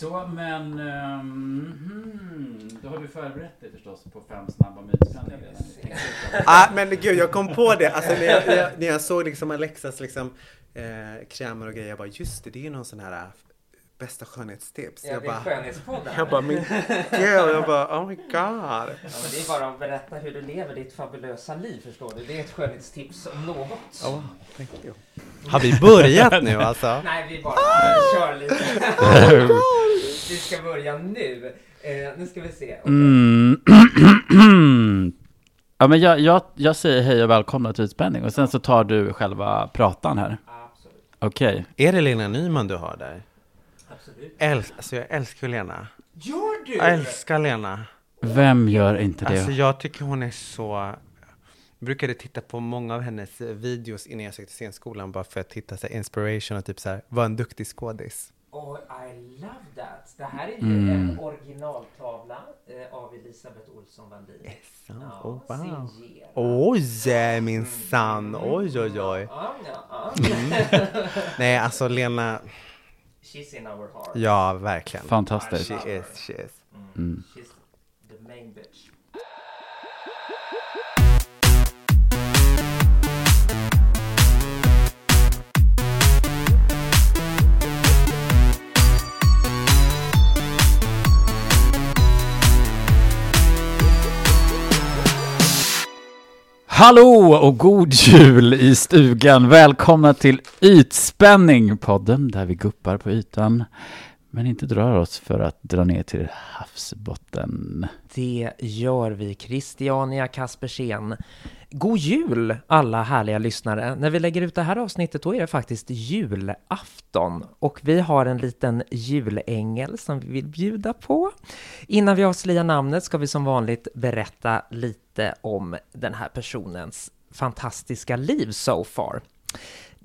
Så, men... Um, hmm, då har du förberett dig förstås på fem snabba mytsändningar redan. Ah, men gud, jag kom på det. Alltså, när, jag, när, jag, när jag såg liksom Alexas liksom, eh, krämer och grejer, jag bara just det, det är ju någon sån här äh, bästa skönhetstips. Ja, jag det är bara, skönhetspodden. jag bara, min gud, jag bara, oh my god. Ja, men det är bara att berätta hur du lever ditt fabulösa liv, förstår du. Det är ett skönhetstips om något. Oh, thank you. Har vi börjat nu alltså? Nej, vi bara kör lite. vi ska börja nu. Eh, nu ska vi se. Okej. Mm. ja, men jag, jag, jag säger hej och välkomna till utspänning och sen så tar du själva pratan här. Absolut. Okej. Är det Lena Nyman du har där? Absolut. Äls alltså jag älskar Lena. Gör du? Jag älskar Lena. Vem gör inte det? Alltså jag tycker hon är så... Jag brukade titta på många av hennes videos innan jag sökte scenskolan bara för att hitta så här, inspiration och typ så här, vara en duktig skådis. Oh, I love that. Det här är ju Mm. en originaltavla eh, av Elisabeth Olsson Wallin. sant? Oh, wow. signerad. Oj, min sann. Oj, oj, oj. Ja, ja, Mm. ja. Nej, alltså Lena, She's in our heart. ja, verkligen. Fantastiskt. She is, she is. Mm. She's the main bitch. Hallå och god jul i stugan! Välkomna till Ytspänning, podden där vi guppar på ytan men inte drar oss för att dra ner till havsbotten. Det gör vi, Christiania Kaspersen. God jul alla härliga lyssnare. När vi lägger ut det här avsnittet då är det faktiskt julafton och vi har en liten julängel som vi vill bjuda på. Innan vi avslöjar namnet ska vi som vanligt berätta lite om den här personens fantastiska liv so far.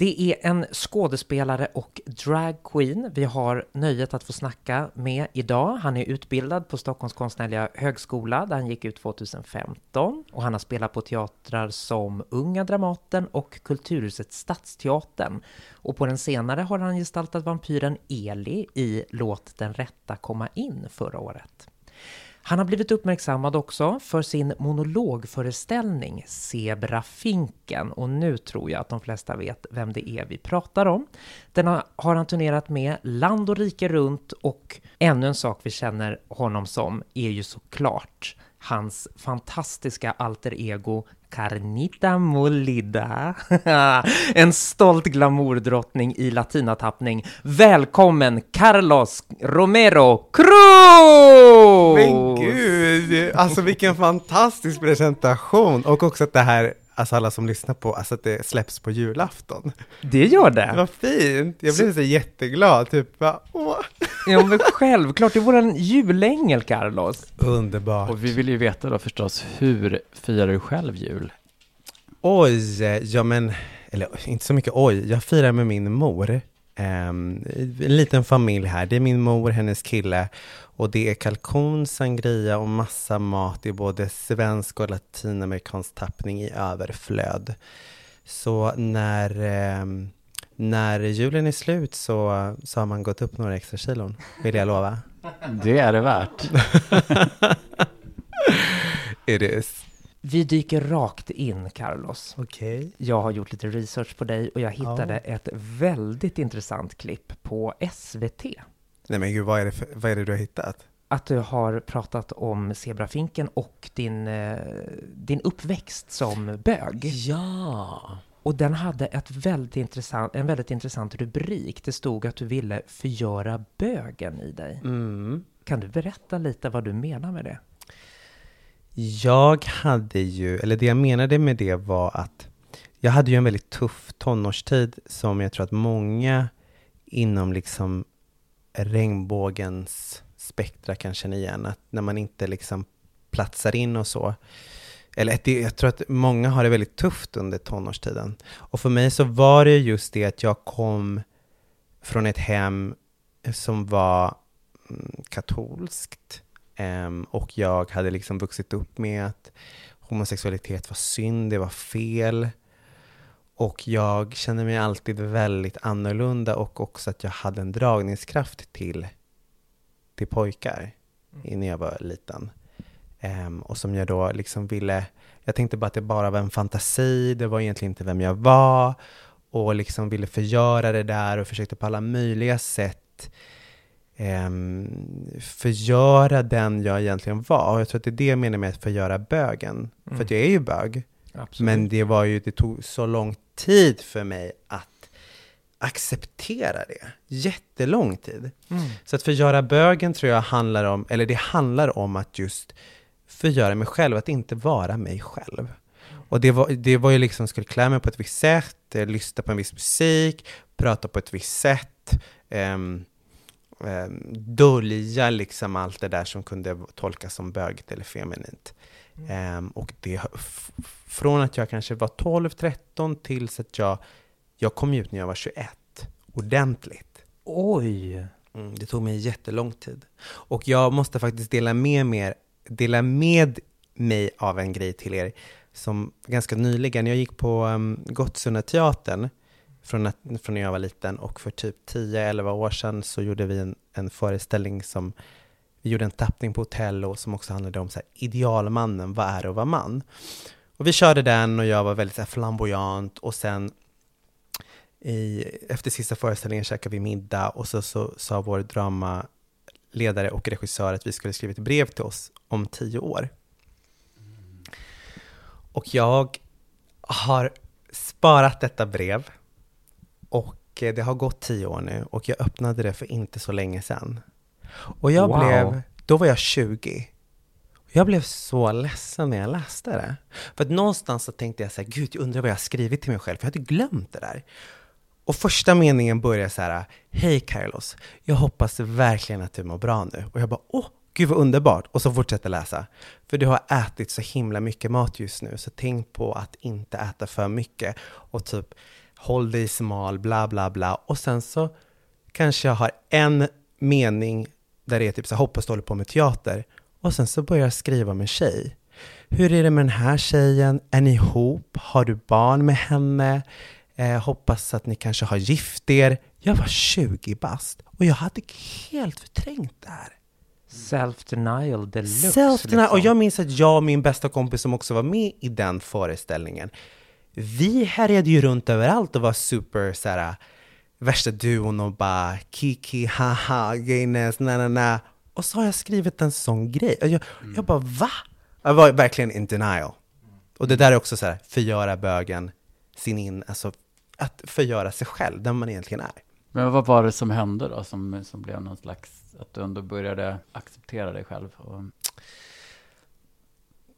Det är en skådespelare och dragqueen vi har nöjet att få snacka med idag. Han är utbildad på Stockholms konstnärliga högskola där han gick ut 2015 och han har spelat på teatrar som Unga Dramaten och Kulturhuset Stadsteatern. Och på den senare har han gestaltat vampyren Eli i Låt den rätta komma in förra året. Han har blivit uppmärksammad också för sin monologföreställning Zebrafinken och nu tror jag att de flesta vet vem det är vi pratar om. Den har, han turnerat med land och rike runt och ännu en sak vi känner honom som är ju såklart hans fantastiska alter ego Carnita Molida. en stolt glamourdrottning i latinatappning. Välkommen Carlos Romero Cruz! Men gud, alltså vilken fantastisk presentation. Och också att det här, alltså alla som lyssnar på, alltså att det släpps på julafton. Det gör det. Vad fint, jag blev så jätteglad, typ bara, åh. Ja, men självklart. Det är våran julängel, Carlos. Underbart. Och vi vill ju veta då förstås, hur firar du själv jul? Oj, ja men, eller inte så mycket oj, jag firar med min mor. Ehm, en liten familj här, det är min mor, hennes kille och det är kalkon, sangria och massa mat i både svensk och latinamerikansk tappning i överflöd. Så när, ehm, när julen är slut så, så har man gått upp några extra kilon, vill jag lova. Det är det värt. It is. Vi dyker rakt in, Carlos. Okej. Jag har gjort lite research på dig och jag hittade ett väldigt intressant klipp på SVT. Nej men gud, vad är, det för, vad är det du har hittat? Att du har pratat om zebrafinken och din, eh, din uppväxt som bög. Ja! Och den hade ett väldigt intressant, en väldigt intressant rubrik. Det stod att du ville förgöra bögen i dig. Mm. Kan du berätta lite vad du menar med det? Jag hade ju, eller det jag menade med det var att jag hade ju en väldigt tuff tonårstid som jag tror att många inom liksom regnbågens spektra kan känna igen. Att när man inte liksom platsar in och så. Eller det, jag tror att många har det väldigt tufft under tonårstiden. Och för mig så var det just det att jag kom från ett hem som var mm, katolskt. Ehm, och jag hade liksom vuxit upp med att homosexualitet var synd, det var fel. Och jag kände mig alltid väldigt annorlunda och också att jag hade en dragningskraft till till pojkar mm. när jag var liten. Um, och som jag då liksom ville, jag tänkte bara att det bara var en fantasi, det var egentligen inte vem jag var och liksom ville förgöra det där och försökte på alla möjliga sätt förgöra den jag egentligen var. Och jag tror att det är det jag menar med att förgöra bögen. Mm. För att jag är ju bög. Absolut. Men det var ju, det tog så lång tid för mig att acceptera det. Jättelång tid. Mm. Så att förgöra bögen tror jag handlar om, eller det handlar om att just förgöra mig själv, att inte vara mig själv. Och det var, det var ju liksom, skulle klä mig på ett visst sätt, eh, lyssna på en viss musik, prata på ett visst sätt, um, um, dölja liksom allt det där som kunde tolkas som bögigt eller feminint. Um, och det, från att jag kanske var 12-13 tills att jag, jag kom ut när jag var 21, ordentligt. Oj! Mm, det tog mig jättelång tid. Och jag måste faktiskt dela med, mer, dela med mig av en grej till er som ganska nyligen, jag gick på um, Gottsunda teatern från, att, från när jag var liten och för typ 10-11 år sedan så gjorde vi en, en föreställning som vi gjorde en tappning på Otello som också handlade om så här, idealmannen, vad är det att vara man? Och vi körde den och jag var väldigt så här, flamboyant och sen i, efter sista föreställningen käkade vi middag och så, så sa vår dramaledare och regissör att vi skulle skriva ett brev till oss om tio år. Och jag har sparat detta brev och det har gått tio år nu och jag öppnade det för inte så länge sedan. Och jag wow. blev, då var jag 20. Jag blev så ledsen när jag läste det. För att någonstans så tänkte jag så här, gud, jag undrar vad jag har skrivit till mig själv, för jag hade glömt det där. Och första meningen börjar så här, hej Carlos, jag hoppas verkligen att du mår bra nu. Och jag bara, åh, gud vad underbart. Och så fortsätter läsa. För du har ätit så himla mycket mat just nu, så tänk på att inte äta för mycket. Och typ, håll dig smal, bla bla bla. Och sen så kanske jag har en mening där det är typ så hoppas du håller på med teater. Och sen så börjar jag skriva med tjej. Hur är det med den här tjejen? Är ni ihop? Har du barn med henne? Eh, hoppas att ni kanske har gift er. Jag var 20 bast och jag hade helt förträngt det här. Self-denial deluxe. Self-denial. Liksom. Och jag minns att jag och min bästa kompis som också var med i den föreställningen, vi härjade ju runt överallt och var super såhär, värsta duon och bara kiki, haha, gayness, na na na. Och så har jag skrivit en sån grej. Jag, mm. jag bara va? Jag var verkligen in denial. Och det där är också så här, förgöra bögen, sin in, alltså att förgöra sig själv, den man egentligen är. Men vad var det som hände då, som, som blev någon slags, att du ändå började acceptera dig själv? Och...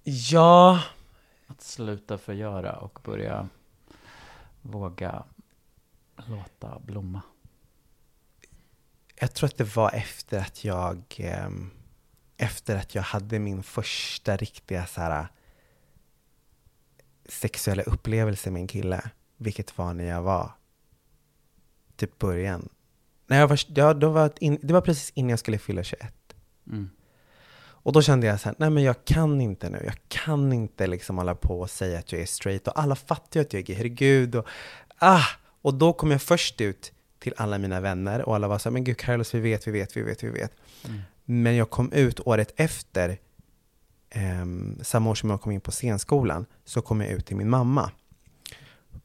Ja... Att sluta förgöra och börja våga låta blomma. Jag tror att det var efter att jag, ehm, efter att jag hade min första riktiga så här, sexuella upplevelse med en kille, vilket var när jag var typ början. När jag var, ja, då var in, det var precis innan jag skulle fylla 21. Mm. Och då kände jag så här, nej men jag kan inte nu. Jag kan inte liksom hålla på och säga att jag är straight. Och alla fattar ju att jag är gay, herregud. Och, ah! och då kom jag först ut till alla mina vänner och alla var så här, men gud Carlos, vi vet, vi vet, vi vet, vi vet. Mm. Men jag kom ut året efter, um, samma år som jag kom in på scenskolan, så kom jag ut till min mamma.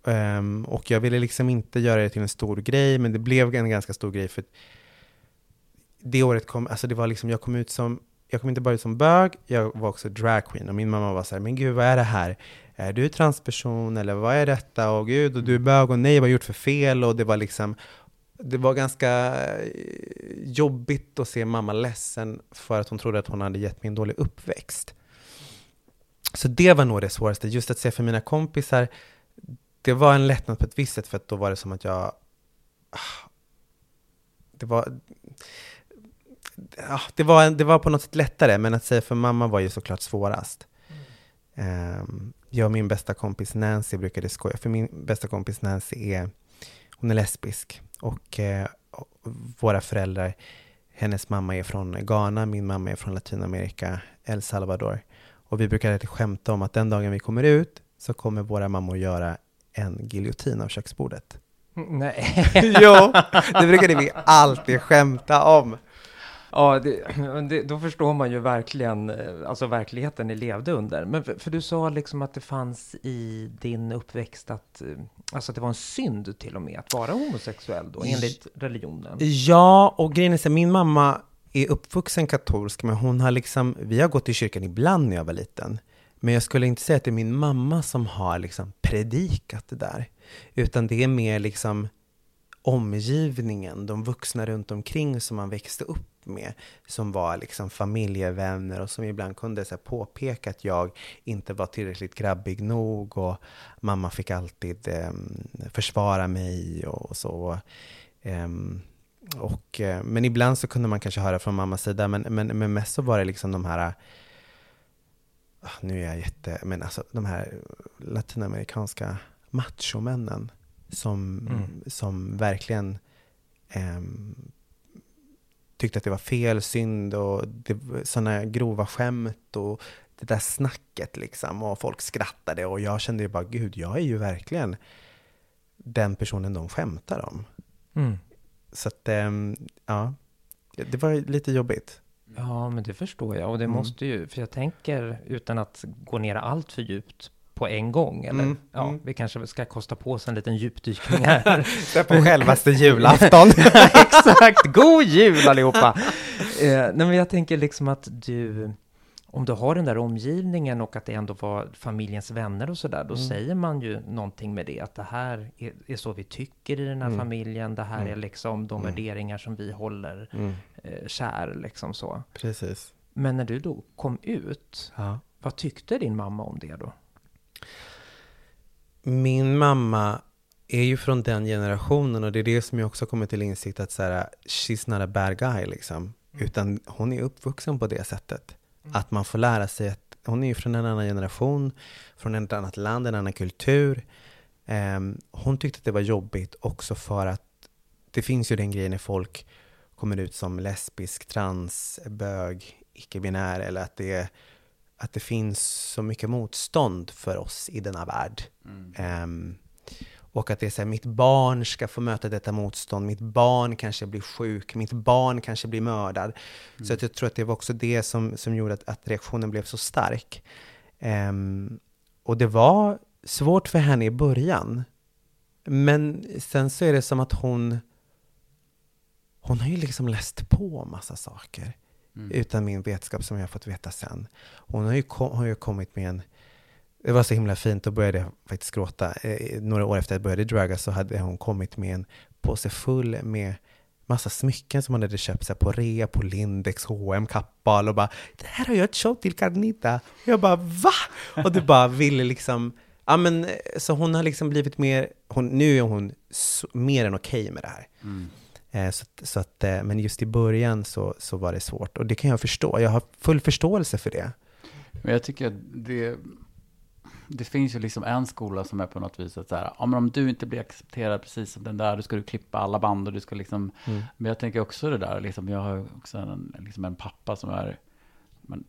Um, och jag ville liksom inte göra det till en stor grej, men det blev en ganska stor grej för det året kom, alltså det var liksom, jag kom ut som, jag kom inte bara ut som bög, jag var också dragqueen och min mamma var så här, men gud vad är det här? Är du transperson eller vad är detta? Och gud, och du är bög och nej, vad har jag gjort för fel? Och det var liksom, det var ganska eh, jobbigt att se mamma ledsen för att hon trodde att hon hade gett mig en dålig uppväxt. Så det var nog det svåraste, just att se för mina kompisar, det var en lättnad på ett visst sätt för att då var det som att jag... Ah, det var... Ja, det, var, det var på något sätt lättare, men att säga för mamma var ju såklart svårast. Mm. Um, jag och min bästa kompis Nancy brukade skoja, för min bästa kompis Nancy är, hon är lesbisk och uh, våra föräldrar, hennes mamma är från Ghana, min mamma är från Latinamerika, El Salvador. Och vi brukade skämta om att den dagen vi kommer ut så kommer våra mammor göra en giljotin av köksbordet. Nej. jo, det brukade vi alltid skämta om. Ja, det, det, då förstår man ju verkligen eh, alltså verkligheten ni levde under. Men för, för, du sa liksom att det fanns i din uppväxt att, eh, alltså att det var en synd till och med att vara homosexuell då, enligt religionen. Ja, och grejen är så min mamma är uppvuxen katolsk, men hon har liksom, vi har gått i kyrkan ibland när jag var liten. Men jag skulle inte säga att det är min mamma som har liksom predikat det där. Utan det är mer liksom omgivningen, de vuxna runt omkring som man växte upp med, som var liksom familjevänner och som ibland kunde så här, påpeka att jag inte var tillräckligt grabbig nog och mamma fick alltid eh, försvara mig och, så. Eh, och, eh, men ibland så kunde man kanske höra från mammas sida, men, men, men mest så var det liksom de här ah, nu är jag jätte, men alltså de här latinamerikanska machomännen som, mm. som verkligen eh, tyckte att det var fel, synd och sådana grova skämt och det där snacket liksom och folk skrattade och jag kände ju bara gud, jag är ju verkligen den personen de skämtar om. Mm. Så att, eh, ja, det var lite jobbigt. Ja, men det förstår jag och det mm. måste ju, för jag tänker utan att gå ner allt för djupt på en gång. Eller mm, ja, mm. vi kanske ska kosta på oss en liten djupdykning här. Det är på självaste julafton. Exakt, god jul allihopa! eh, nej, men jag tänker liksom att du, om du har den där omgivningen och att det ändå var familjens vänner och sådär, då mm. säger man ju någonting med det, att det här är, är så vi tycker i den här mm. familjen, det här är mm. liksom de mm. värderingar som vi håller eh, kär, liksom så. Precis. Men när du då kom ut, ja. vad tyckte din mamma om det då? Min mamma är ju från den generationen och det är det som jag också kommit till insikt att så här, she's not a bad guy liksom. Mm. Utan hon är uppvuxen på det sättet. Mm. Att man får lära sig att hon är ju från en annan generation, från ett annat land, en annan kultur. Um, hon tyckte att det var jobbigt också för att det finns ju den grejen när folk kommer ut som lesbisk, trans, bög, icke-binär eller att det är att det finns så mycket motstånd för oss i denna värld. Mm. Um, och att det är så här, mitt barn ska få möta detta motstånd, mitt barn kanske blir sjuk, mitt barn kanske blir mördad. Mm. Så att jag tror att det var också det som, som gjorde att, att reaktionen blev så stark. Um, och det var svårt för henne i början. Men sen så är det som att hon, hon har ju liksom läst på massa saker. Mm. Utan min vetskap som jag har fått veta sen. Hon har ju, kom, har ju kommit med en det var så himla fint, då började jag faktiskt gråta. Eh, några år efter att jag började dragga så hade hon kommit med en påse full med massa smycken som hon hade köpt så på rea på Lindex, H&M, Kappahl och bara ”Det här har jag köpt till Carnita”. Och jag bara ”Va?” Och du bara ville liksom Ja men så hon har liksom blivit mer, hon, nu är hon så, mer än okej okay med det här. Mm. Eh, så, så att, eh, men just i början så, så var det svårt och det kan jag förstå. Jag har full förståelse för det. Men jag tycker att det, det finns ju liksom en skola som är på något vis att så här, men om du inte blir accepterad precis som den där, då ska du klippa alla band och du ska liksom, mm. men jag tänker också det där, liksom, jag har också en, liksom en pappa som är, men,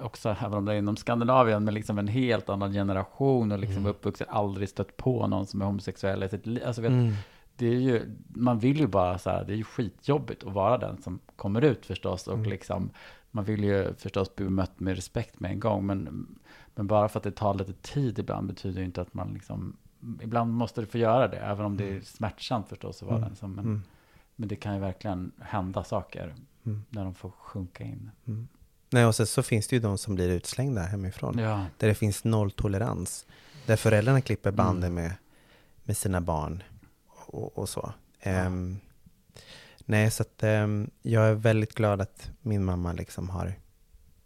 också, även om det är inom Skandinavien, men liksom en helt annan generation och liksom mm. uppvuxen, aldrig stött på någon som är homosexuell i sitt liv. Alltså, vet, mm det är ju, man vill ju bara så här, det är ju skitjobbigt att vara den som kommer ut förstås. Och mm. liksom, man vill ju förstås bli mött med respekt med en gång. Men, men bara för att det tar lite tid ibland betyder ju inte att man liksom, ibland måste du få göra det. Även om det är mm. smärtsamt förstås att vara mm. den som, men, mm. men det kan ju verkligen hända saker mm. när de får sjunka in. Mm. Nej, och sen så finns det ju de som blir utslängda hemifrån. Ja. Där det finns nolltolerans. Där föräldrarna klipper banden med, med sina barn och, och så. Ja. Um, nej, så att um, jag är väldigt glad att min mamma liksom har,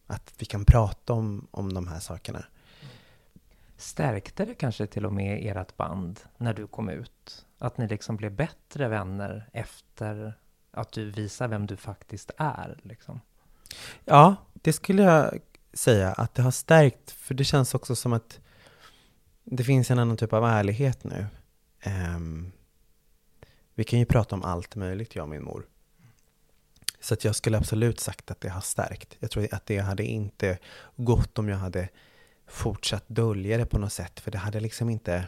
att vi kan prata om, om de här sakerna. Stärkte det kanske till och med ert band när du kom ut? Att ni liksom blev bättre vänner efter att du visar vem du faktiskt är? Liksom? Ja, det skulle jag säga att det har stärkt, för det känns också som att det finns en annan typ av ärlighet nu. Um, vi kan ju prata om allt möjligt, jag och min mor. Så att jag skulle absolut sagt att det har stärkt. Jag tror att det hade inte gått om jag hade fortsatt dölja det på något sätt, för det hade liksom inte,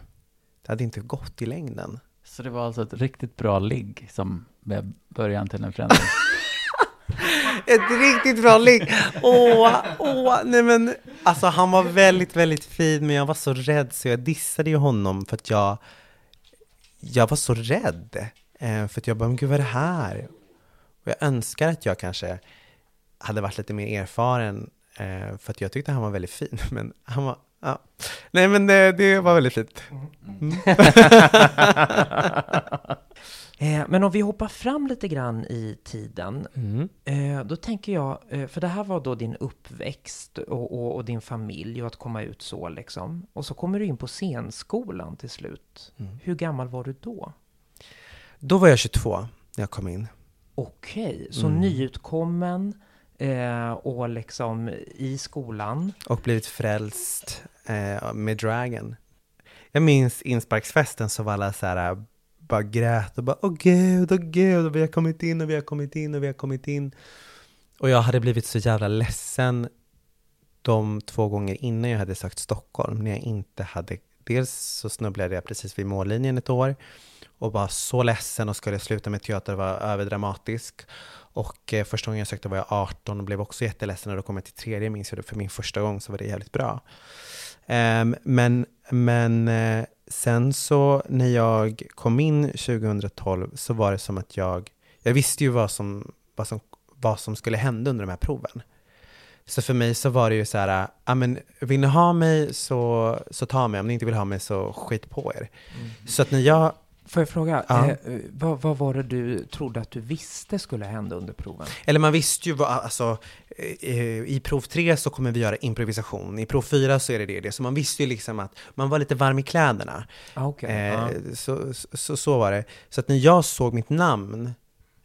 det hade inte gått i längden. Så det var alltså ett riktigt bra ligg som blev början till en förändring? Ett riktigt bra ligg! Åh, åh, nej men alltså han var väldigt, väldigt fin, men jag var så rädd så jag dissade ju honom för att jag, jag var så rädd. Eh, för att jag bara, men gud vad är det här? Och jag önskar att jag kanske hade varit lite mer erfaren, eh, för att jag tyckte han var väldigt fin, men han var, ja. Nej men det, det var väldigt fint. Mm. Eh, men om vi hoppar fram lite grann i tiden, Mm. då tänker jag, för det här var då din uppväxt och, och, och din familj och att komma ut så liksom. Och så kommer du in på scenskolan till slut. Mm. Hur gammal var du då? Då var jag 22 när jag kom in. Okej, så Mm. nyutkommen eh, och liksom i skolan. och blivit frälst eh, med dragen. Jag minns insparksfesten så var alla så här bara grät och bara åh gud, åh gud, och vi har kommit in och vi har kommit in och vi har kommit in. Och jag hade blivit så jävla ledsen de två gånger innan jag hade sökt Stockholm, när jag inte hade, dels så snubblade jag precis vid mållinjen ett år och var så ledsen och skulle sluta med teater och var överdramatisk. Och eh, första gången jag sökte var jag 18 och blev också jätteledsen och då kom jag till tredje minns jag det, för min första gång så var det jävligt bra. Ehm, men men eh, sen så när jag kom in 2012 så var det som att jag, jag visste ju vad som, vad som, vad som skulle hända under de här proven. Så för mig så var det ju så här, ja men vill ni ha mig så, så ta mig, om ni inte vill ha mig så skit på er. Så att när jag, Får jag fråga, Ja. eh, vad, vad var det du trodde att du visste skulle hända under proven? eller man visste ju vad, alltså eh, i prov tre så kommer vi göra improvisation, i prov fyra så är det det, det. Så man visste ju liksom att man var lite varm i kläderna. Ah, okej. Eh, ja. så, så, så var det. Så att när jag såg mitt namn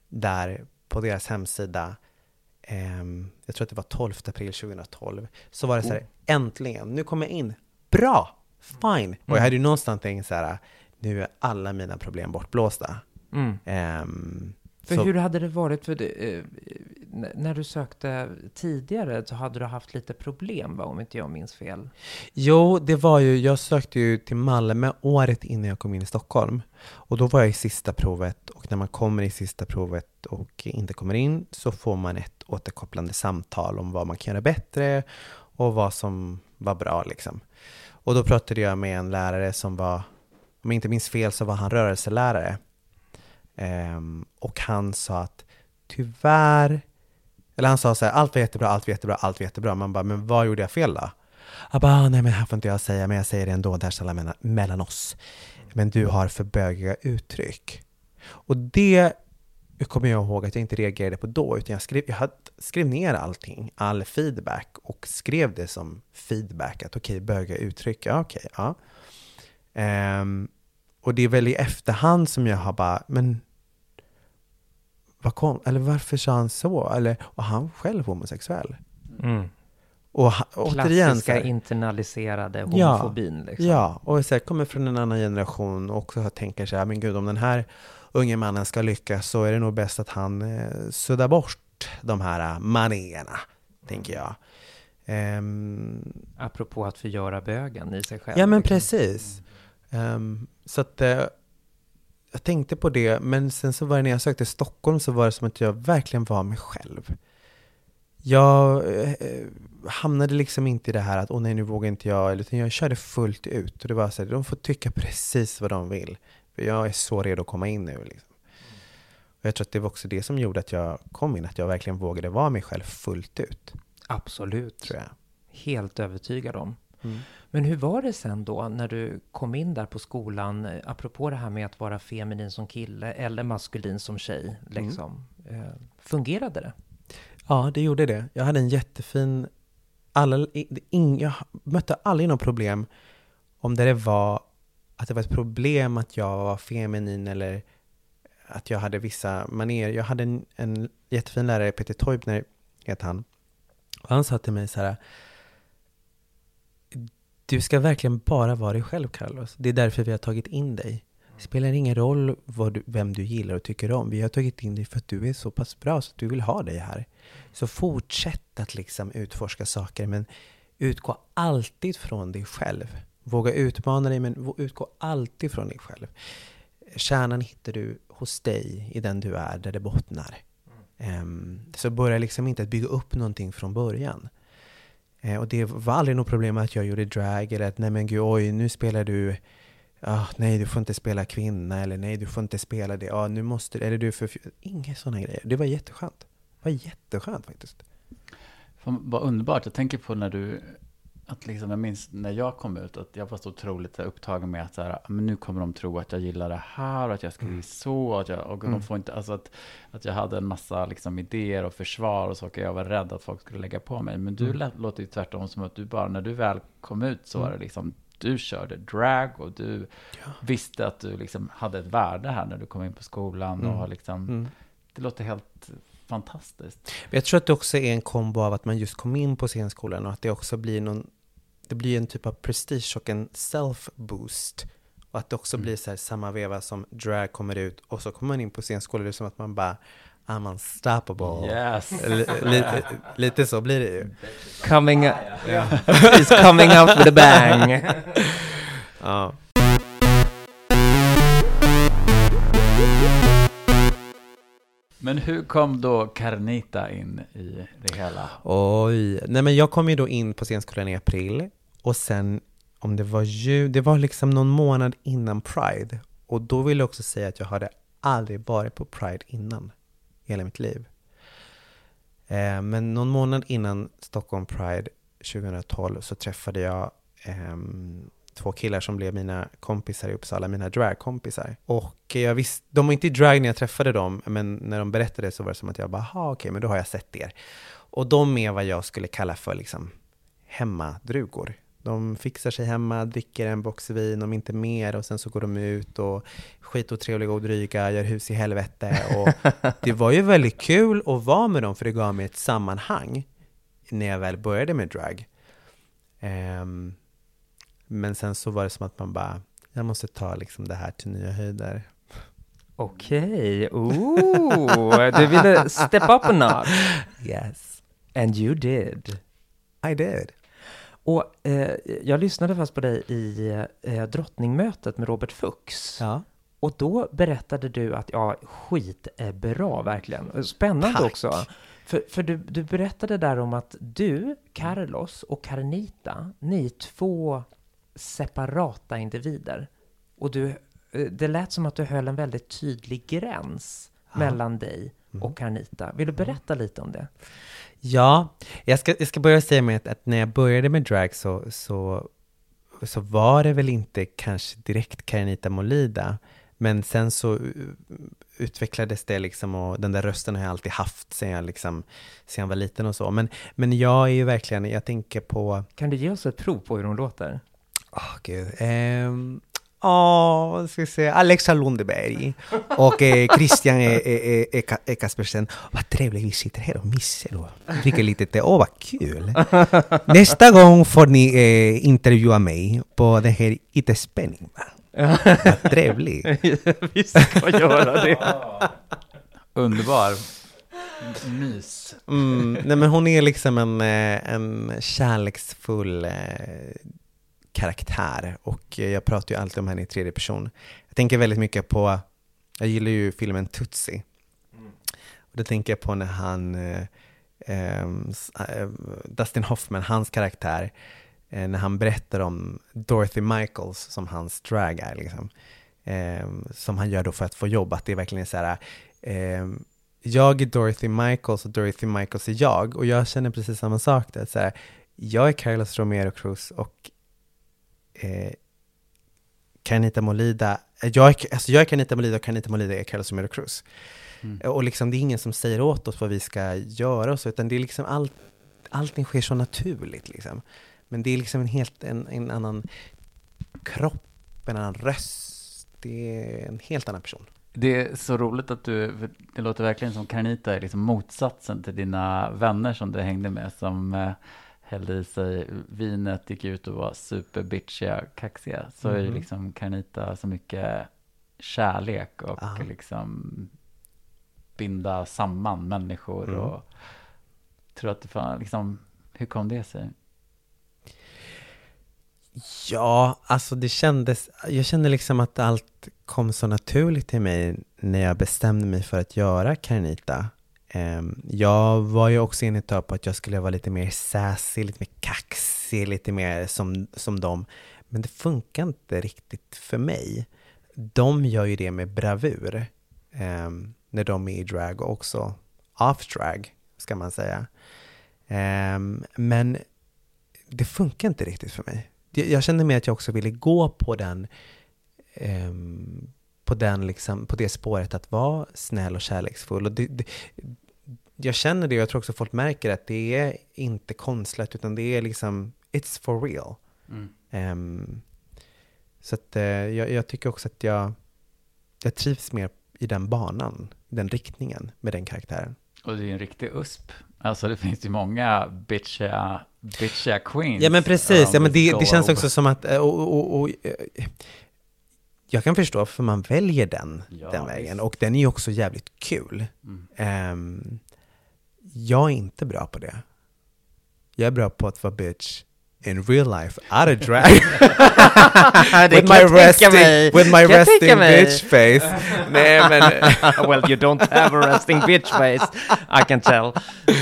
där på deras hemsida, ehm, jag tror att det var 12 april 2012, så var det så här, äntligen, nu kommer jag in. Bra! Fine! Och jag hade ju någonstans tänkt så här, nu är alla mina problem bortblåsta. Mm. Ehm, För så- hur hade det varit för det, eh, när du sökte tidigare så hade du haft lite problem va, om inte jag minns fel? Jo, det var ju, jag sökte ju till Malmö året innan jag kom in i Stockholm. Och då var jag i sista provet och när man kommer i sista provet och inte kommer in så får man ett återkopplande samtal om vad man kan göra bättre och vad som var bra liksom. Och då pratade jag med en lärare som var, om jag inte minns fel så var han rörelselärare. Ehm, och han sa att tyvärr, eller han sa så här, allt var jättebra, allt var jättebra, allt var jättebra. Man bara, men vad gjorde jag fel då? Jag bara, nej men här får inte jag säga, men jag säger det ändå, där här mellan, mellan oss. Men du har för bögiga uttryck. Och det kommer jag ihåg att jag inte reagerade på då, utan jag skrev, jag skrev ner allting, all feedback och skrev det som feedback, att okej, bögiga uttryck, ja okej, ja. Ehm, och det är väl i efterhand som jag har bara, men vad kom, eller varför sa han så? Eller, och han själv homosexuell. Och ha- återigen, så Klassiska här, internaliserade Ja. homofobin liksom. Ja, och så här, kommer från en annan generation och också tänker så här, men gud om den här unge mannen ska lyckas så är det nog bäst att han eh, suddar bort de här eh, manéerna, tänker jag. Ehm, Apropå att förgöra bögen i sig själv. ja men liksom. precis. Ehm, så att eh, jag tänkte på det, men sen så var det när jag sökte Stockholm så var det som att jag verkligen var mig själv. Jag eh, hamnade liksom inte i det här att åh nej nu vågar inte jag, utan jag körde fullt ut. Och det var så här, de får tycka precis vad de vill. För jag är så redo att komma in nu. Liksom. Och jag tror att det var också det som gjorde att jag kom in, att jag verkligen vågade vara mig själv fullt ut, Absolut. tror jag. Helt övertygad om. Mm. Men hur var det sen då när du kom in där på skolan, eh, apropå det här med att vara feminin som kille eller maskulin som tjej, Mm. liksom. Eh, fungerade det? Ja, det gjorde det. Jag hade en jättefin... Alla, i- ing, jag mötte aldrig något problem om det var att det var ett problem att jag var feminin eller att jag hade vissa manér. Jag hade en, en jättefin lärare, Peter Teubner heter han. Och han sa till mig så här. Du ska verkligen bara vara dig själv, Carlos. Det är därför vi har tagit in dig. Det spelar ingen roll vad du, vem du gillar och tycker om. Vi har tagit in dig för att du är så pass bra så att du vill ha dig här. Så fortsätt att liksom utforska saker, men utgå alltid från dig själv. Våga utmana dig, men utgå alltid från dig själv. Kärnan hittar du hos dig, i den du är, där det bottnar. Ehm, så började jag liksom inte att bygga upp någonting från början. Eh, och det var aldrig något problem att jag gjorde drag eller att nej men gud oj nu spelar du ah, nej du får inte spela kvinna eller nej du får inte spela det, ah, nu måste eller du för Inga sådana grejer. Det var jätteskönt. Det var jätteskönt faktiskt. Vad underbart. Jag tänker på när du att liksom, jag minns när jag kom ut att jag var så otroligt upptagen med att så här, men nu kommer de tro att jag gillar det här och att jag ska bli mm. så. Att jag, och mm. de får inte, alltså att, att jag hade en massa liksom, idéer och försvar och saker jag var rädd att folk skulle lägga på mig. Men du mm. låter ju tvärtom som att du bara, när du väl kom ut så var det mm. liksom, du körde drag och du ja. visste att du liksom hade ett värde här när du kom in på skolan. Mm. Och liksom, mm. Det låter helt fantastiskt. Jag tror att det också är en kombo av att man just kom in på scenskolan och att det också blir någon det blir en typ av prestige och en self-boost. Och att det också mm. blir så här samma veva som drag kommer ut och så kommer man in på scenskolan, det är som att man bara I'm unstoppable. Yes. lite, lite så blir det ju. Coming, yeah. he's coming out with a bang. ja. Men hur kom då Carnita in i det hela? Oj, nej men jag kom ju då in på scenskolan i april och sen om det var ju, det var liksom någon månad innan Pride. Och då vill jag också säga att jag hade aldrig varit på Pride innan i hela mitt liv. Eh, men någon månad innan Stockholm Pride 2012 så träffade jag eh, två killar som blev mina kompisar i Uppsala, mina dragkompisar. Och jag visste, de var inte i drag när jag träffade dem, men när de berättade så var det som att jag bara, okej, okay, men då har jag sett er. Och de är vad jag skulle kalla för liksom hemmadrugor. De fixar sig hemma, dricker en box vin, om inte mer, och sen så går de ut och skitotrevliga och dryga, gör hus i helvete. Och det var ju väldigt kul att vara med dem, för det gav mig ett sammanhang när jag väl började med drag. Um, men sen så var det som att man bara, jag måste ta liksom det här till nya höjder. Okej, okay. du ville step up a notch. Yes. And you did. I did. Och eh, jag lyssnade fast på dig i eh, drottningmötet med Robert Fuchs. Ja. Och då berättade du att, ja, skit är bra verkligen. Spännande Tack. också. För, för du, du berättade där om att du, Carlos och Carnita, ni är två separata individer. Och du, eh, det lät som att du höll en väldigt tydlig gräns ja. mellan dig mm. och Carnita. Vill du mm. berätta mm. lite om det? Ja, jag ska, jag ska börja säga med att, att när jag började med drag så, så, så var det väl inte kanske direkt Carnita Molida. Men sen så utvecklades det liksom och den där rösten har jag alltid haft sen jag, liksom, sen jag var liten och så. Men, men jag är ju verkligen, jag tänker på... Kan du ge oss ett prov på hur hon låter? Åh, oh, gud. Um, Ja, vad ska vi säga, Alexa Lundeberg och eh, Christian e, e, e, e Kaspersen. Vad trevligt vi sitter här och myser och dricker lite te. Åh, vad kul! Nästa gång får ni eh, intervjua mig på den här IT-spänning. Vad trevligt! vi ska göra det. Underbar. Mys. Mm, nej men hon är liksom en, eh, en kärleksfull eh, karaktär och eh, jag pratar ju alltid om henne i tredje person. Jag tänker väldigt mycket på, jag gillar ju filmen Tutsi. Mm. Och då tänker jag på när han, eh, ehm, eh, Dustin Hoffman, hans karaktär, eh, när han berättar om Dorothy Michaels som hans drag är liksom. Eh, som han gör då för att få jobb, att det verkligen är så här, ehm, jag är Dorothy Michaels och Dorothy Michaels är jag och jag känner precis samma sak där. Så här, jag är Carlos Romero Cruz och eh, Molida, eh, jag alltså jag är Carnita Molida och Carnita Molida är Carlos Romero Cruz. Mm. Och liksom det är ingen som säger åt oss vad vi ska göra och så, utan det är liksom allt, allting sker så naturligt liksom. Men det är liksom en helt, en, en annan kropp, en annan röst, det är en helt annan person. Det är så roligt att du, det låter verkligen som Carnita är liksom motsatsen till dina vänner som du hängde med, som eh, hällde i sig vinet, gick ut och var superbitchiga, kaxiga, så mm. är ju mm. liksom Carnita så mycket kärlek och ah. liksom binda samman människor mm. och tror att det fan, liksom, hur kom det sig? Ja, alltså det kändes, jag kände liksom att allt kom så naturligt till mig när jag bestämde mig för att göra Carnita. Ehm, jag var ju också inne ett tag på att jag skulle vara lite mer sassy, lite mer kaxig, lite mer som, som dem. Men det funkar inte riktigt för mig. De gör ju det med bravur ehm, när de är i drag och också off drag, ska man säga. Ehm, men det funkar inte riktigt för mig. Jag, jag kände mer att jag också ville gå på den på, den liksom, på det spåret att vara snäll och kärleksfull. Och det, det, jag känner det och jag tror också folk märker att det är inte konstlat utan det är liksom, it's for real. Mm. Um, så att uh, jag, jag, tycker också att jag, jag trivs mer i den banan, den riktningen med den karaktären. Och det är en riktig USP. Alltså det finns ju många bitchiga, bitchiga queens. Ja men precis, ja, men det, det känns också som att, eh, och, och, och, eh, jag kan förstå för man väljer den, ja, den vägen. Visst. Och den är ju också jävligt kul. Mm. Um, jag är inte bra på det. Jag är bra på att vara bitch in real life, out of drag. with, my resting, with my resting bitch face. Nej, men... well, you don't have a resting bitch face, I can tell.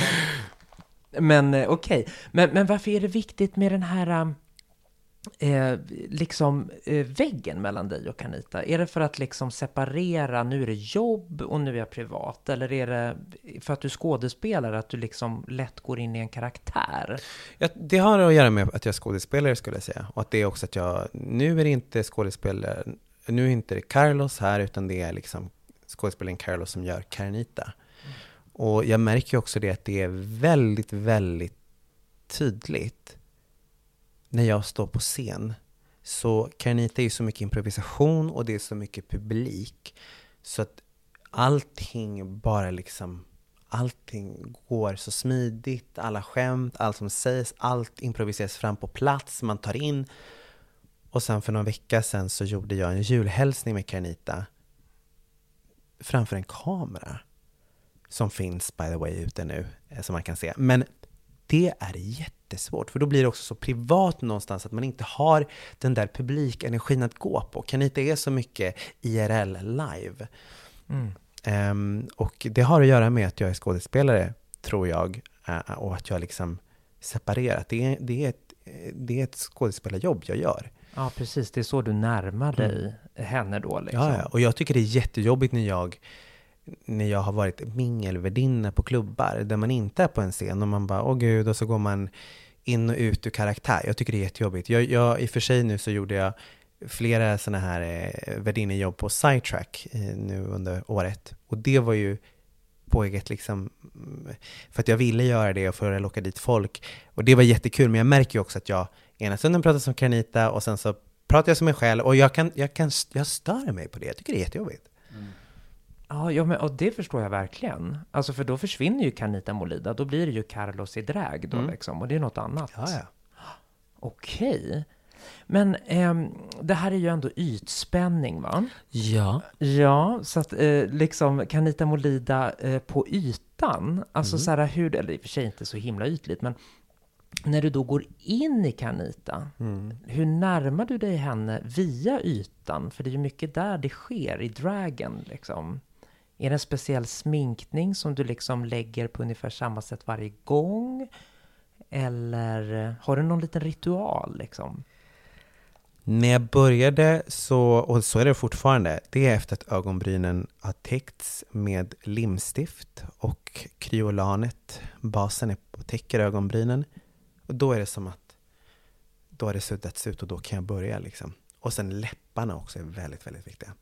Men eh, okej, okay. men, men varför är det viktigt med den här um, eh, liksom eh, väggen mellan dig och Anita? Är det för att liksom separera, nu är det jobb och nu är jag privat? Eller är det för att du skådespelar, att du liksom lätt går in i en karaktär? Ja, det har att göra med att jag är skådespelare skulle jag säga. Och att det är också att jag, nu är det inte skådespelare, nu är inte det Carlos här, utan det är liksom skådespelaren Carlos som gör Carnita. Mm. Och jag märker också det att det är väldigt, väldigt tydligt när jag står på scen. Så Carnita är ju så mycket improvisation och det är så mycket publik. Så att allting bara liksom, allting går så smidigt, alla skämt, allt som sägs, allt improviseras fram på plats, man tar in. Och sen för någon vecka sen så gjorde jag en julhälsning med Carnita framför en kamera som finns by the way ute nu, eh, som man kan se. Men det är jättesvårt, för då blir det också så privat någonstans att man inte har den där publikenergin att gå på. Kanita är så mycket IRL live. Mm. Um, och det har att göra med att jag är skådespelare, tror jag, uh, och att jag liksom separerat. Det är, det, är ett, det är ett skådespelarjobb jag gör. Ja, precis. Det är så du närmar dig mm. henne då. Liksom. Ja, ja, och jag tycker det är jättejobbigt när jag när jag har varit mingelvärdinna på klubbar där man inte är på en scen och man bara, åh gud, och så går man in och ut ur karaktär. Jag tycker det är jättejobbigt. Jag, jag, I och för sig nu så gjorde jag flera sådana här eh, värdinnejobb på Sidetrack eh, nu under året. Och det var ju på eget liksom, mm, för att jag ville göra det och för att locka dit folk. Och det var jättekul, men jag märker ju också att jag ena stunden pratar som Carnita och sen så pratar jag som mig själv och jag kan, jag kan, jag stör mig på det. Jag tycker det är jättejobbigt. Ja, ja men, och det förstår jag verkligen. Alltså för då försvinner ju Carnita Molida, då blir det ju Carlos i drag då mm. liksom, och det är något annat. Ja, ja. Okej. Men eh, det här är ju ändå ytspänning, va? Ja. Ja, så att eh, liksom Carnita Molida eh, på ytan, alltså mm. så här hur, eller i och för sig inte så himla ytligt, men när du då går in i Carnita, mm. hur närmar du dig henne via ytan? För det är ju mycket där det sker, i dragen liksom. Är det en speciell sminkning som du liksom lägger på ungefär samma sätt varje gång? Eller har du någon liten ritual liksom? När jag började så, och så är det fortfarande, det är efter att ögonbrynen har täckts med limstift och kryolanet, basen är, täcker ögonbrynen. Och då är det som att då har det suddats ut och då kan jag börja liksom. Och sen läpparna också är väldigt, väldigt viktiga.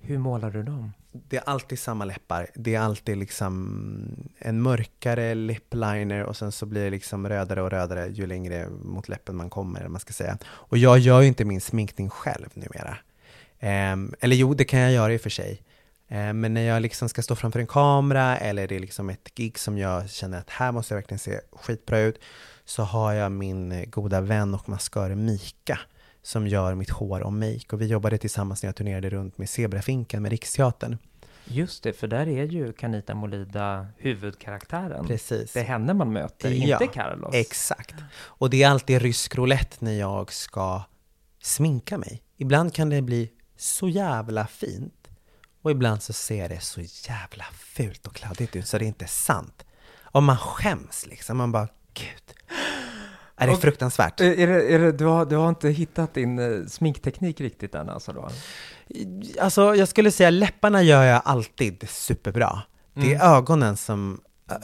Hur målar du dem? Det är alltid samma läppar. Det är alltid liksom en mörkare lipliner och sen så blir det liksom rödare och rödare ju längre mot läppen man kommer, man ska säga. Och jag gör ju inte min sminkning själv numera. Um, eller jo, det kan jag göra i och för sig. Um, men när jag liksom ska stå framför en kamera eller det är liksom ett gig som jag känner att här måste jag verkligen se skitbra ut, så har jag min goda vän och maskör Mika som gör mitt hår och make. Och vi jobbade tillsammans när jag turnerade runt med Zebrafinken med Riksteatern. Just det, för där är ju Kanita Molida huvudkaraktären. Precis. Det är henne man möter, ja, inte Carlos. Exakt. Och det är alltid rysk roulette när jag ska sminka mig. Ibland kan det bli så jävla fint. Och ibland så ser det så jävla fult och kladdigt ut så det är inte sant. Och man skäms liksom, man bara gud. Är det Och- fruktansvärt? Är det, är det, du, har, du har inte hittat din eh, sminkteknik riktigt än alltså då? Alltså jag skulle säga läpparna gör jag alltid superbra. Det är ögonen som,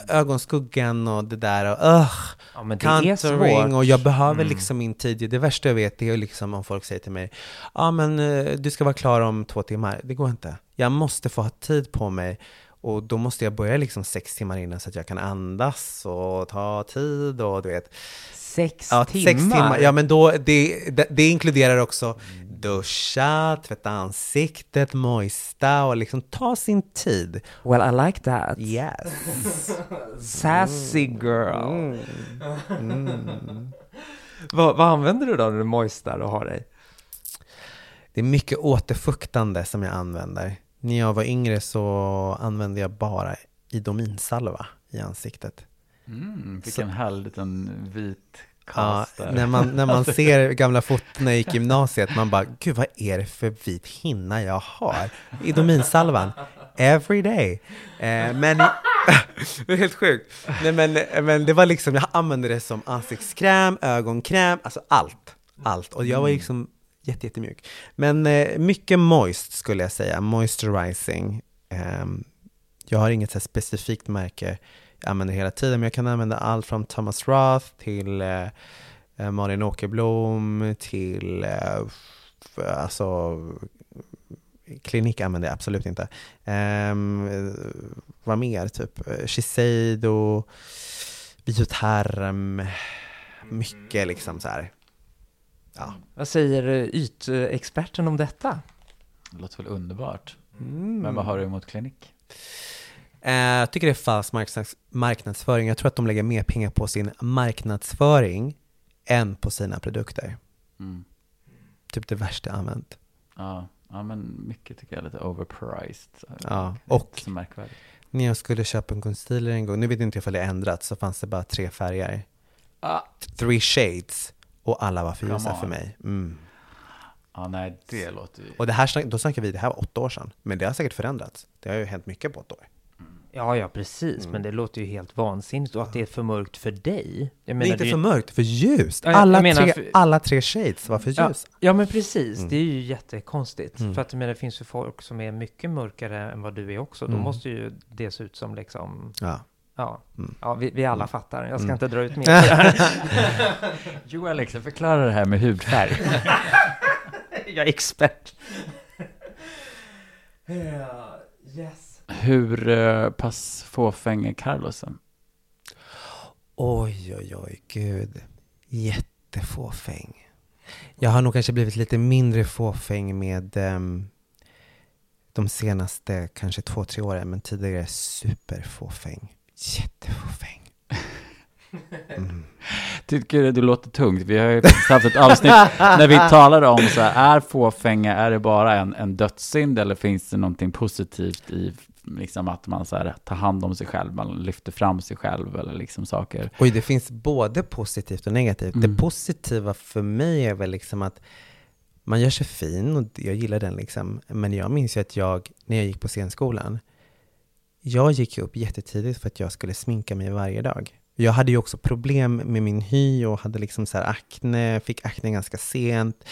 ögonskuggan och det där och öh, Ja men är contouring svårt. och jag behöver Mm. liksom min tid. Det värsta jag vet är liksom om folk säger till mig, ja men eh, du ska vara klar om två timmar. Det går inte. Jag måste få ha tid på mig och då måste jag börja liksom sex timmar innan så att jag kan andas och ta tid och du vet. Sex Ja, timmar? sex timmar. Ja, men då, det, det, det inkluderar också duscha, tvätta ansiktet, moista och liksom ta sin tid. Well I like that. Yes. Sassy girl. Mm. Mm. Vad, vad använder du då när du moistar och har dig? Det är mycket återfuktande som jag använder. När jag var yngre så använde jag bara Idominsalva i ansiktet. Mm, vilken härlig liten vit Ja, när, man, när man ser gamla foton i gymnasiet, man bara, gud vad är det för vit hinna jag har? Idominsalvan, every day. Eh, men, det är helt sjukt. Nej, men, men det var liksom, jag använde det som ansiktskräm, ögonkräm, alltså allt. Allt. Och jag var liksom jätte, jättemjuk. Men eh, mycket moist skulle jag säga, moisturizing. Ehm, jag har inget så specifikt märke jag använder hela tiden, men jag kan använda allt från Thomas Roth till eh, eh, Malin Åkerblom till, eh, alltså, klinik använder jag absolut inte. Um, vad mer? Typ eh, Shiseido, Bioterm, mycket liksom så här. Ja. Vad säger eh, ytexperten om detta? Det låter väl underbart. Mm. Men vad har du emot klinik? Eh, Jag tycker det är falsk marknads- marknadsföring. Jag tror att de lägger mer pengar på sin marknadsföring än på sina produkter. Mm. Typ det värsta jag använt. Ja, ja, men mycket tycker jag är lite overpriced. Ja, och- inte. När jag skulle köpa en concealer en gång, nu vet inte jag ifall det ändrats, så fanns det bara tre färger. Ah. Three shades. Och alla var för ljusa för mig. Mm. Ja, nej, det låter ju... Och det här, då snackar vi, det här var åtta år sedan. Men det har säkert förändrats. Det har ju hänt mycket på åtta år. Ja, ja, precis. Mm. Men det låter ju helt vansinnigt. Och att det är för mörkt för dig. Jag Det är menar, inte det är för mörkt, för ljust. Ja, jag- Alla, jag menar tre, för- alla tre shades var för Ja. ljusa. Ja, men precis. Mm. Det är ju jättekonstigt. Mm. För att jag menar, det finns ju folk som är mycket mörkare än vad du är också. Då Mm. måste ju det se ut som liksom, Ja. ja, Mm. ja vi, vi alla Mm. fattar. Jag ska Mm. inte dra ut mer. Jo, Alex, förklara det här med hudfärg. Jag är expert. Ja, yes. Hur eh, pass fåfäng är Carlosen? Oj, oj, oj, gud. Jättefåfäng. Jag har nog kanske blivit lite mindre fåfäng med ehm, de senaste kanske två, tre åren, men tidigare superfåfäng. Jättefåfäng. Mm. Tycker du låter tungt? Vi har ju haft ett avsnitt när vi talade om så här, är fåfänga, är det bara en, en dödssynd eller finns det någonting positivt i liksom att man så här, tar hand om sig själv, man lyfter fram sig själv eller liksom saker? Oj, det finns både positivt och negativt. Mm. Det positiva för mig är väl liksom att man gör sig fin och jag gillar den liksom. Men jag minns ju att jag, när jag gick på scenskolan, jag gick upp jättetidigt för att jag skulle sminka mig varje dag. Jag hade ju också problem med min hy och hade liksom så akne, fick akne ganska sent.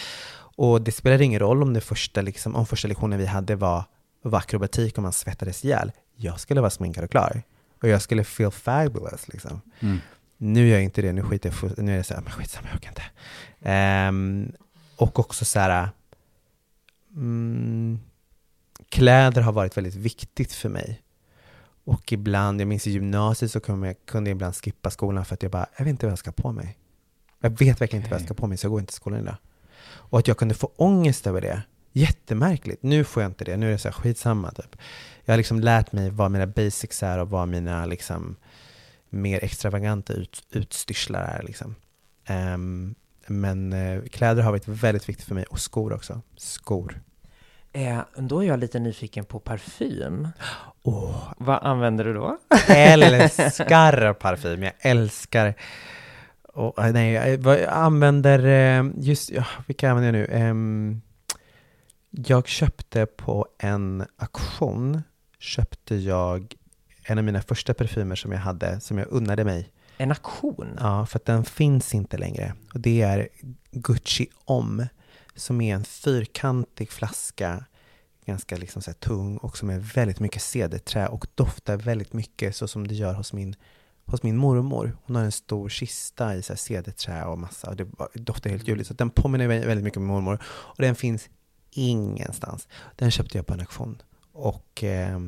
Och det spelade ingen roll om det första, liksom, om första lektionen vi hade var, var akrobatik och man svettades ihjäl. Jag skulle vara sminkad och klar. Och jag skulle feel fabulous liksom. Mm. Nu gör jag inte det, nu skiter jag nu är det så här, men skitsamma, jag orkar inte. Ehm, och också så här, mm, kläder har varit väldigt viktigt för mig. Och ibland, jag minns i gymnasiet så kunde jag, kunde jag ibland skippa skolan för att jag bara, jag vet inte vad jag ska på mig. Jag vet verkligen inte vad jag ska på mig, så jag går inte till skolan idag. Och att jag kunde få ångest över det, jättemärkligt. Nu får jag inte det, nu är det så här skitsamma typ. Jag har liksom lärt mig vad mina basics är och vad mina liksom mer extravaganta ut, utstyrslar är liksom. Ehm, men eh, kläder har varit väldigt viktigt för mig och skor också. Skor. Eh, då är jag lite nyfiken på parfym. Åh, Vad använder du då? älskar parfym. Jag älskar och, nej, jag, jag använder eh, just, ja, vilka använder jag nu? Ehm, Jag köpte på en auktion, köpte jag en av mina första parfymer som jag hade, som jag unnade mig. En auktion? Ja, för att den finns inte längre. Och det är Gucci Om, som är en fyrkantig flaska, ganska liksom så tung och som är väldigt mycket cederträ och doftar väldigt mycket så som det gör hos min, hos min mormor. Hon har en stor kista i så här cederträ och massa, och det doftar helt ljuvligt. Så den påminner väldigt mycket om min mormor. Och den finns ingenstans. Den köpte jag på en auktion. Och eh,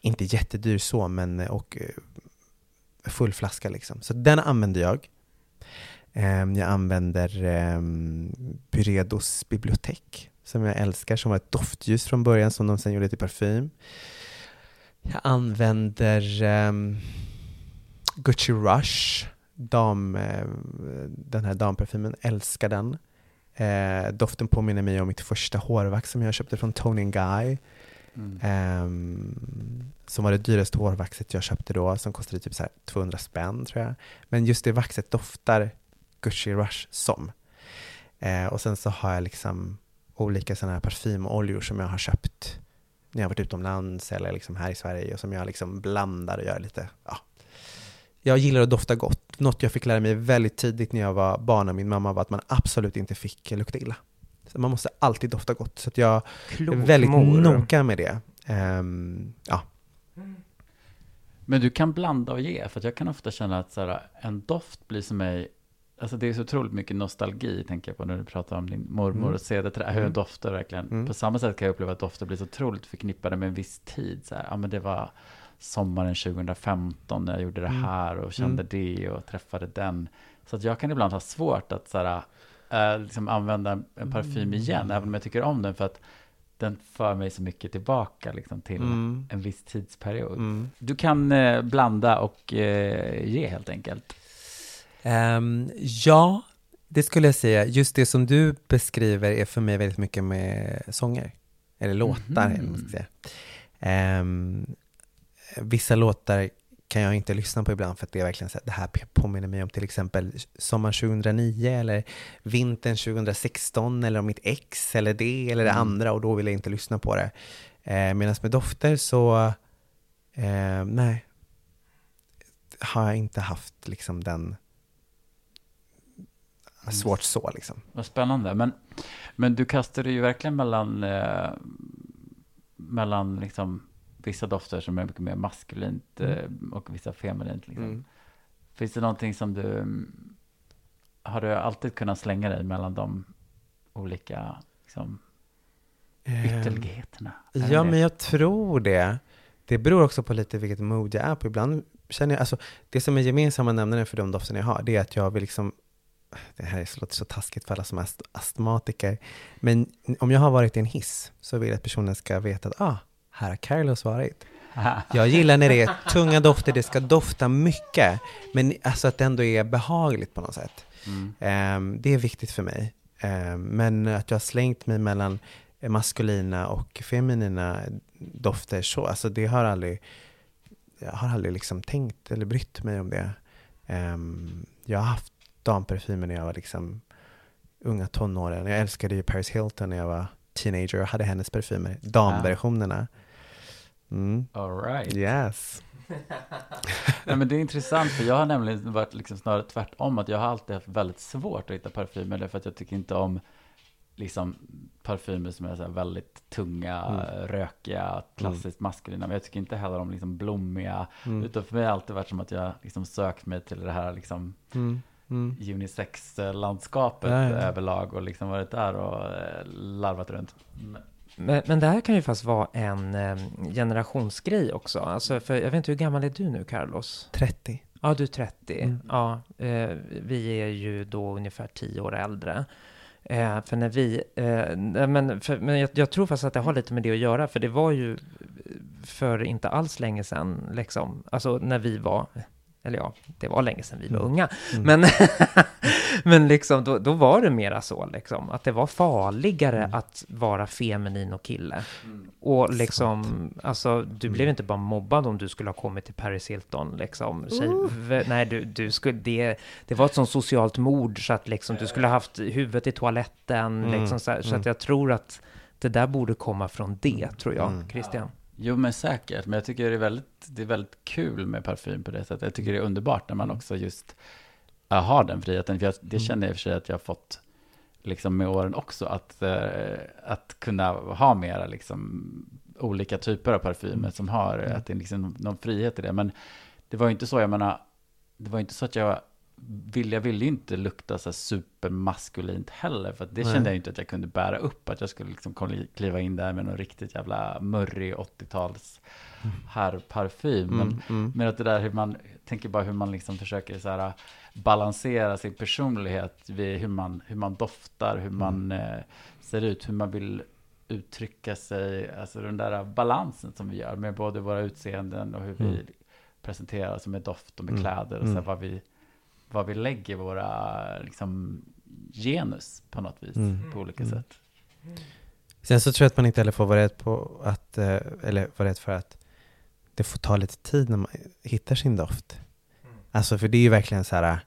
inte jättedyr så, men och, eh, full flaska liksom. Så den använder jag. Eh, jag använder eh, Byredos bibliotek som jag älskar, som var ett doftljus från början som de sen gjorde till parfym. Jag använder eh, Gucci Rush, dam, eh, den här damparfymen, älskar den. Uh, doften påminner mig om mitt första hårvax som jag köpte från Tony Guy. Mm. Um, som var det dyraste hårvaxet jag köpte då, som kostade typ så 200 spänn tror jag. Men just det vaxet doftar Gucci Rush som. Uh, och sen så har jag liksom olika sådana här parfymoljor som jag har köpt när jag varit utomlands eller liksom här i Sverige och som jag liksom blandar och gör lite, ja. Jag gillar att dofta gott. Något jag fick lära mig väldigt tidigt när jag var barn av min mamma var att man absolut inte fick lukta illa. Så man måste alltid dofta gott. Så att jag Klok är väldigt mor. noga med det. Um, ja. Men du kan blanda och ge, för jag kan ofta känna att så här, en doft blir som mig Alltså det är så otroligt mycket nostalgi, tänker jag på när du pratar om din mormor mm. och cederträ, hur mm. dofter verkligen. Mm. På samma sätt kan jag uppleva att dofter blir så otroligt förknippade med en viss tid. Så här, ja men det var sommaren 2015 när jag gjorde det mm. här och kände mm. det och träffade den. Så att jag kan ibland ha svårt att så här, äh, liksom använda en parfym mm. igen, även om jag tycker om den, för att den för mig så mycket tillbaka liksom, till mm. en viss tidsperiod. Mm. Du kan eh, blanda och eh, ge helt enkelt. Um, ja, det skulle jag säga. Just det som du beskriver är för mig väldigt mycket med sånger. Eller låtar, mm. eller säga. Um, vissa låtar kan jag inte lyssna på ibland för att det är verkligen så att det här påminner mig om till exempel sommaren 2009 eller vintern 2016 eller om mitt ex eller det eller det mm. andra och då vill jag inte lyssna på det. Eh, Medan med dofter så, eh, nej, har jag inte haft liksom den svårt så liksom. Vad spännande. Men, men du kastade ju verkligen mellan, eh, mellan liksom vissa dofter som är mycket mer maskulint mm. eh, och vissa feminint. Liksom. Mm. Finns det någonting som du, har du alltid kunnat slänga dig mellan de olika liksom, ehm, ytterligheterna? Um, ja, men jag tror det. Det beror också på lite vilket mood jag är på. Ibland känner jag, alltså det som är gemensamma nämnaren för de dofterna jag har, det är att jag vill liksom det här låter så taskigt för alla som är astmatiker, men om jag har varit i en hiss så vill jag att personen ska veta att ah, här har Carlos varit. Jag gillar när det är tunga dofter, det ska dofta mycket, men alltså att det ändå är behagligt på något sätt. Mm. Um, det är viktigt för mig. Um, men att jag har slängt mig mellan maskulina och feminina dofter, så, alltså det har aldrig, jag har aldrig liksom tänkt eller brytt mig om det. Um, jag har haft damparfymer när jag var liksom unga tonåren. Jag älskade ju Paris Hilton när jag var teenager och hade hennes parfymer, damversionerna. Mm. All right. Yes. Nej, men det är intressant, för jag har nämligen varit liksom snarare tvärtom, att jag har alltid haft väldigt svårt att hitta parfymer, därför att jag tycker inte om liksom parfymer som är så väldigt tunga, mm. rökiga, klassiskt mm. maskulina. Men jag tycker inte heller om liksom blommiga. Mm. Utan för mig har det alltid varit som att jag liksom sökt mig till det här liksom mm mm. unisex-landskapet överlag och liksom varit där och eh, larvat runt. Men, men det här kan ju fast vara en eh, generationsgrej också. Alltså, för jag vet inte, hur gammal är du nu, Carlos? 30. Ja, du är 30. Mm. Ja, eh, vi är ju då ungefär 10 år äldre. Eh, för när vi, eh, men, för, men jag, jag, tror fast att det har lite med det att göra, för det var ju för inte alls länge sedan, liksom, alltså när vi var eller ja, det var länge sedan vi var mm. unga, mm. men, men liksom, då, då var det mera så, liksom, att det var farligare mm. att vara feminin och kille. Mm. Och liksom, Sant. alltså, du blev mm. inte bara mobbad om du skulle ha kommit till Paris Hilton, liksom. Tjej, uh. Nej, du, du skulle, det, det var ett sånt socialt mord så att liksom, du skulle ha haft huvudet i toaletten, liksom, så, så att jag tror att det där borde komma från det, tror jag, Mm. Christian. Jo men säkert, men jag tycker det är väldigt, det är väldigt kul med parfym på det sättet. Jag tycker det är underbart när man också just ja, har den friheten. För jag, det Mm. känner jag i och för sig att jag har fått liksom med åren också, att, eh, att kunna ha mera liksom olika typer av parfymer Mm. som har, att det är liksom någon frihet i det. Men det var ju inte så, jag menar, det var inte så att jag vill, jag ville ju inte lukta så supermaskulint heller, för det Nej. kände jag inte att jag kunde bära upp, att jag skulle liksom kli- kliva in där med någon riktigt jävla murrig 80-tals herrparfym. Men, Mm, mm. men att det där hur man, tänker bara hur man liksom försöker så här balansera sin personlighet vid hur man, hur man doftar, hur man eh, ser ut, hur man vill uttrycka sig, alltså den där balansen som vi gör med både våra utseenden och hur vi Mm. presenterar oss med doft och med Mm, kläder och så här, mm. vad, vi, vad vi lägger våra liksom, genus på något vis, Mm. på olika Mm. sätt. Sen så tror jag att man inte heller får vara rädd på att, eh, eller vara rädd för att det får ta lite tid när man hittar sin doft. Alltså för det är ju verkligen så här,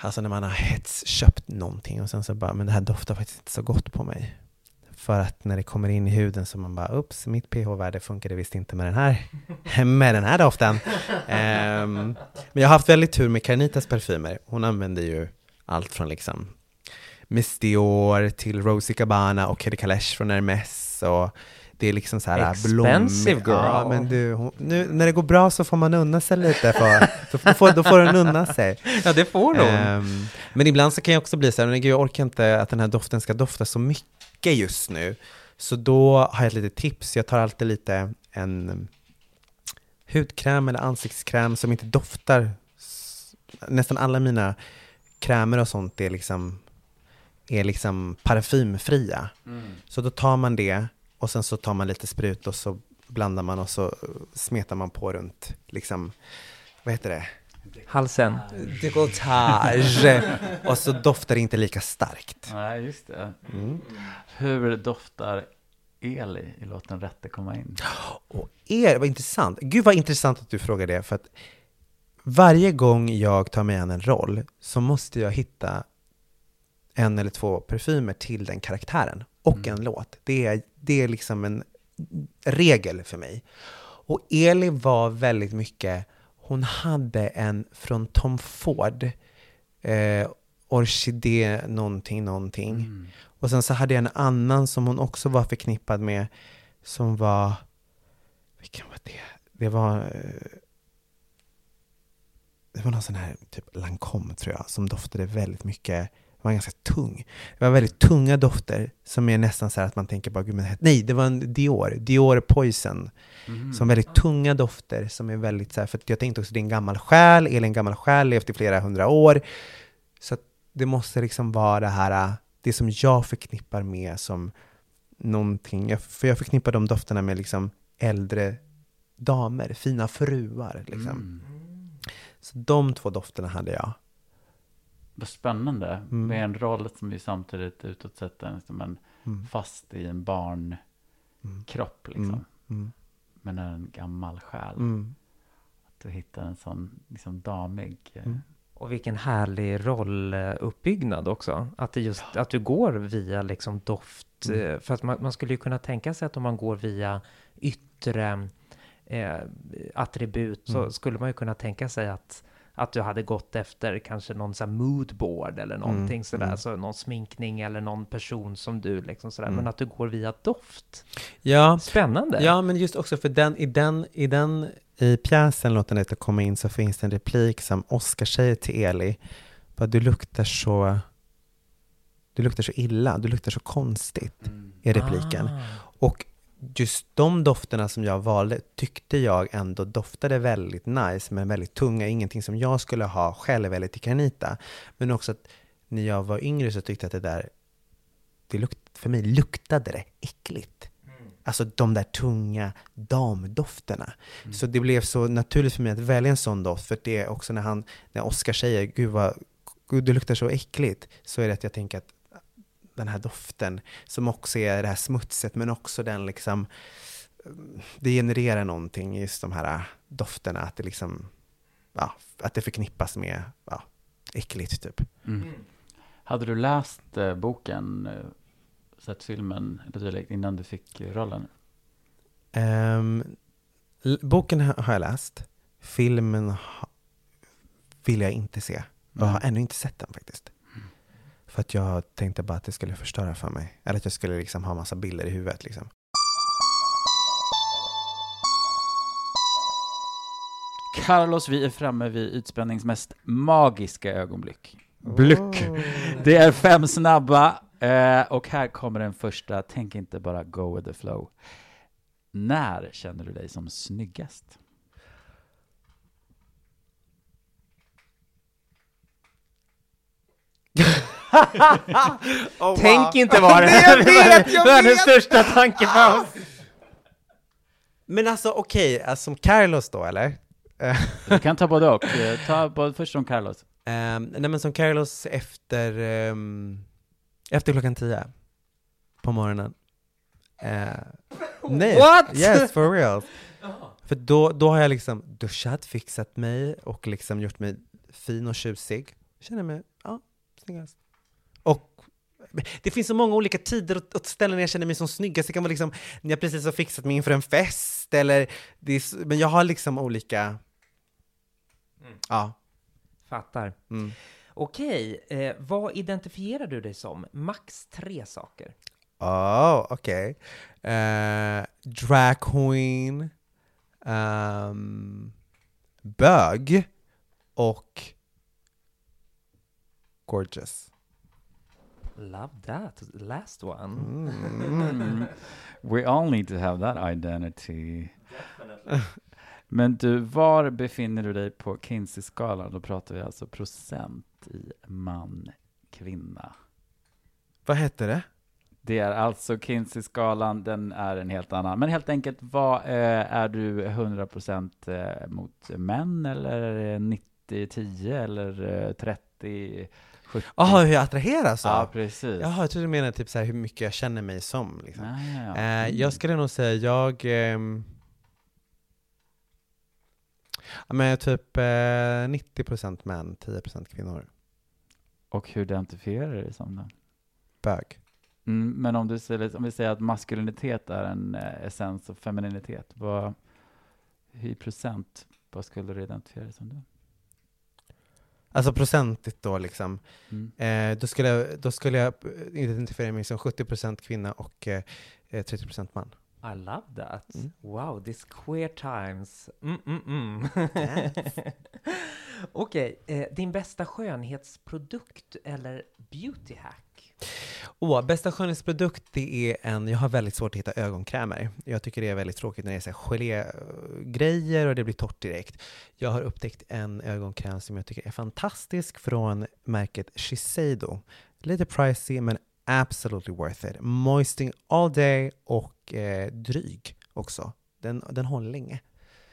alltså när man har hetsköpt någonting och sen så bara, men det här doftar faktiskt inte så gott på mig. För att när det kommer in i huden så man bara, ups, mitt pH-värde funkade visst inte med den här, med den här doften. Um, men jag har haft väldigt tur med Carnitas parfymer. Hon använder ju allt från liksom Miss Dior till Rosie Cabana och Kelly Kalesh från Hermes och det är liksom så här Expensive blommig- Ja, girl. men du, hon, nu när det går bra så får man unna sig lite. För, då, får, då får hon unna sig. Ja, det får Ehm, men ibland så kan jag också bli så här, men gud, jag orkar inte att den här doften ska dofta så mycket just nu. Så då har jag ett litet tips. Jag tar alltid lite en hudkräm eller ansiktskräm som inte doftar. Nästan alla mina krämer och sånt är liksom, är liksom parfymfria. Så då tar man det och sen så tar man lite sprut och så blandar man och så smetar man på runt, liksom, vad heter det? Halsen. Dekolletage. och så doftar det inte lika starkt. Nej, just det. Mm. Hur doftar Eli i låten Rätte komma in? Och er, vad intressant. Gud vad intressant att du frågar det, för att varje gång jag tar mig an en roll så måste jag hitta en eller två parfymer till den karaktären och Mm. en låt. Det är, det är liksom en regel för mig. Och Eli var väldigt mycket, hon hade en från Tom Ford, eh, orkidé någonting, någonting. Mm. Och sen så hade jag en annan som hon också var förknippad med, som var, vilken var det? Det var, eh, det var någon sån här typ Lancome tror jag, som doftade väldigt mycket, var ganska tung. Det var väldigt tunga dofter som är nästan så här att man tänker bara, gud men nej, det var en Dior, Dior Poison. Mhm. Som väldigt tunga dofter som är väldigt så här, för jag tänkte också det är en gammal själ, Elin gammal själ, levt i flera hundra år. Så det måste liksom vara det här, det som jag förknippar med som någonting, jag- för jag förknippar de dofterna med liksom äldre damer, fina fruar liksom. Mm. Så de två dofterna hade jag. Vad spännande. Mm. Med en roll som ju samtidigt utåt sett är som en Mm. fast i en barnkropp Mm. liksom. Mm. Men en gammal själ. Mm. Att du hittar en sån liksom damig. eh, Mm. Och vilken härlig rolluppbyggnad också. Att, det just, att du går via liksom doft. Mm. eh, För att man, man skulle ju kunna tänka sig att om man går via yttre eh, attribut så Mm. skulle man ju kunna tänka sig att, att du hade gått efter kanske någon sån moodboard eller någonting Mm, sådär. mm. Så någon sminkning eller någon person som du liksom sådär. Mm. Men att du går via doft. Ja, Spännande. Ja, men just också för den, i den, i den, i pjäsen Låt den inte komma in så finns det en replik som Oscar säger till Eli. Bara, du luktar så, du luktar så illa, du luktar så konstigt, är repliken. Ah. Och just de dofterna som jag valde tyckte jag ändå doftade väldigt nice, men väldigt tunga, ingenting som jag skulle ha själv eller till Carnita. Men också att när jag var yngre så tyckte jag att det där, det lukt, för mig luktade det äckligt. Alltså de där tunga damdofterna. Så det blev så naturligt för mig att välja en sån doft, för det är också när han, när Oscar säger gud vad, gud det luktar så äckligt, så är det att jag tänker att den här doften, som också är det här smutset, men också den liksom, det genererar någonting i just de här dofterna, att det liksom, ja, att det förknippas med, ja, äckligt typ. Mm. Hade du läst eh, boken eh, sett filmen eller dylikt innan du fick rollen? L- boken ha- har jag läst. Filmen ha, vill jag inte se. Jag har Mm. ännu inte sett den faktiskt. För att jag tänkte bara att det skulle förstöra för mig. Eller att jag skulle liksom ha massa bilder i huvudet. Liksom. Carlos, vi är framme vid ytspänningens mest magiska ögonblick. Blick. Oh. Det är fem snabba eh, och här kommer den första. Tänk inte bara go with the flow. När känner du dig som snyggast? Oh, Tänk wow. inte vara Nej, jag vet, jag världens vet! största tankepaus. Men alltså okej, alltså, som Carlos då eller? Eh, Du kan ta både och. Eh, Ta både först om Carlos. ehm, nej men som Carlos efter, ehm, efter klockan tio på morgonen. Eh, nej, What? yes for real. För då, då har jag liksom duschat, fixat mig och liksom gjort mig fin och tjusig. Känner mig, ja, snyggast. Det finns så många olika tider och, och ställen jag känner mig som snyggast. Det kan vara liksom när jag precis har fixat mig inför en fest eller, är, men jag har liksom olika, ja. Fattar. Mm. Okej, eh, vad identifierar du dig som? Max tre saker. Oh, okej. Eh, drag queen, ehm, bög och gorgeous. Love that. Last one. Mm. We all need to have that identity. Men du, var befinner du dig på Kinsey-skalan? Då pratar vi alltså procent i man, kvinna. Vad hette det? Det är alltså Kinsey-skalan, den är en helt annan. Men helt enkelt, vad eh, är du 100% eh, mot män eller är det 90-10 eller eh, 30-70? Jaha, hur jag attraheras Ja, av? precis. Jaha, jag trodde du menade typ så här hur mycket jag känner mig som. Liksom. Ja, ja, ja. Eh, Mm. jag skulle nog säga jag... ja, men typ eh, 90% män, 10% kvinnor. Och hur identifierar du dig som då? Bög. Mm, men om, du säger, om vi säger att maskulinitet är en eh, essens och femininitet, vad, i procent, vad skulle du identifiera dig som då? Alltså procentigt då liksom. Mm. Eh, då, skulle jag, då skulle jag identifiera mig som 70% kvinna och eh, eh, 30% man. I love that. Mm. Wow, this queer times. Mm, mm, mm. Okej, eh, din bästa skönhetsprodukt eller beauty hack? Åh, bästa skönhetsprodukt det är en, jag har väldigt svårt att hitta ögonkrämer. Jag tycker det är väldigt tråkigt när det är så gelégrejer och det blir torrt direkt. Jag har upptäckt en ögonkräm som jag tycker är fantastisk från märket Shiseido. Lite pricey men absolutely worth it. Moisting all day och eh, dryg också. Den, den håller länge.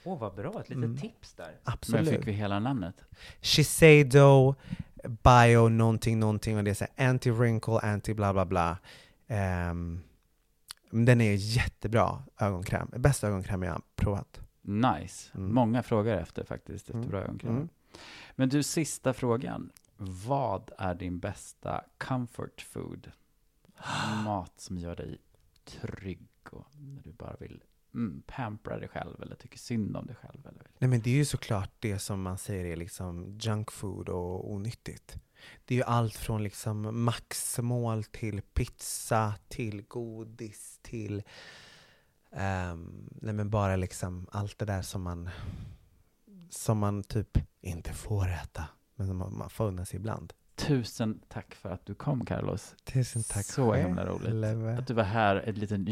Åh, vad bra. Ett litet Mm. tips där. Men Absolut. fick vi hela namnet? Shiseido, bio någonting, någonting och det är anti-wrinkle, anti-bla bla bla. Men den är jättebra ögonkräm. Bästa ögonkräm jag har provat. Nice. Mm. Många frågar efter faktiskt, efter Mm. bra ögonkrämer. Mm. Men du, sista frågan. Vad är din bästa comfort food? Mat som gör dig trygg och när du bara vill mm, pampra dig själv eller tycker synd om dig själv. Eller Nej men det är ju såklart det som man säger är liksom junk food och onyttigt. Det är ju allt från liksom maxmål till pizza, till godis, till ehm, nej men bara liksom allt det där som man som man typ inte får äta, men som man, man får unna sig ibland. Tusen tack för att du kom, Carlos. Tusen tack Så himla roligt. Att du var här, ett liten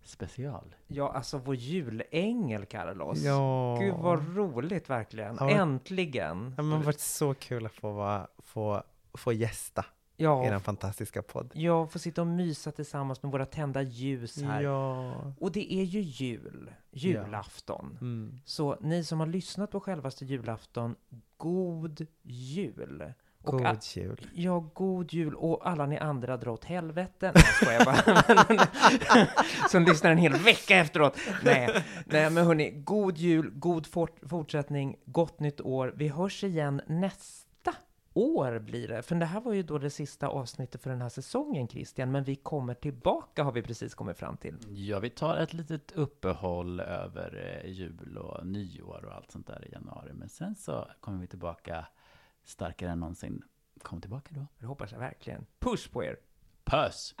julspecial. Ja, alltså vår julängel, Carlos. Ja. Gud, vad roligt verkligen. Ja. Äntligen. Ja, men det har varit så kul att få, vara, få, få gästa i Ja, er fantastiska podd. jag får sitta och mysa tillsammans med våra tända ljus här. Ja. Och det är ju jul, julafton. Mm. Så ni som har lyssnat på självaste julafton, god jul! God a- jul. Ja, god jul. Och alla ni andra dra åt helvete. Nej, ska jag bara. Som lyssnar en hel vecka efteråt. Nej, Nej men hörni, god jul, god fort- fortsättning, gott nytt år. Vi hörs igen nästa år blir det. För det här var ju då det sista avsnittet för den här säsongen, Christian. Men vi kommer tillbaka, har vi precis kommit fram till. Ja, vi tar ett litet uppehåll över eh, jul och nyår och allt sånt där i januari. Men sen så kommer vi tillbaka starkare än någonsin. Kom tillbaka då. Det hoppas jag verkligen. Puss på er! Puss!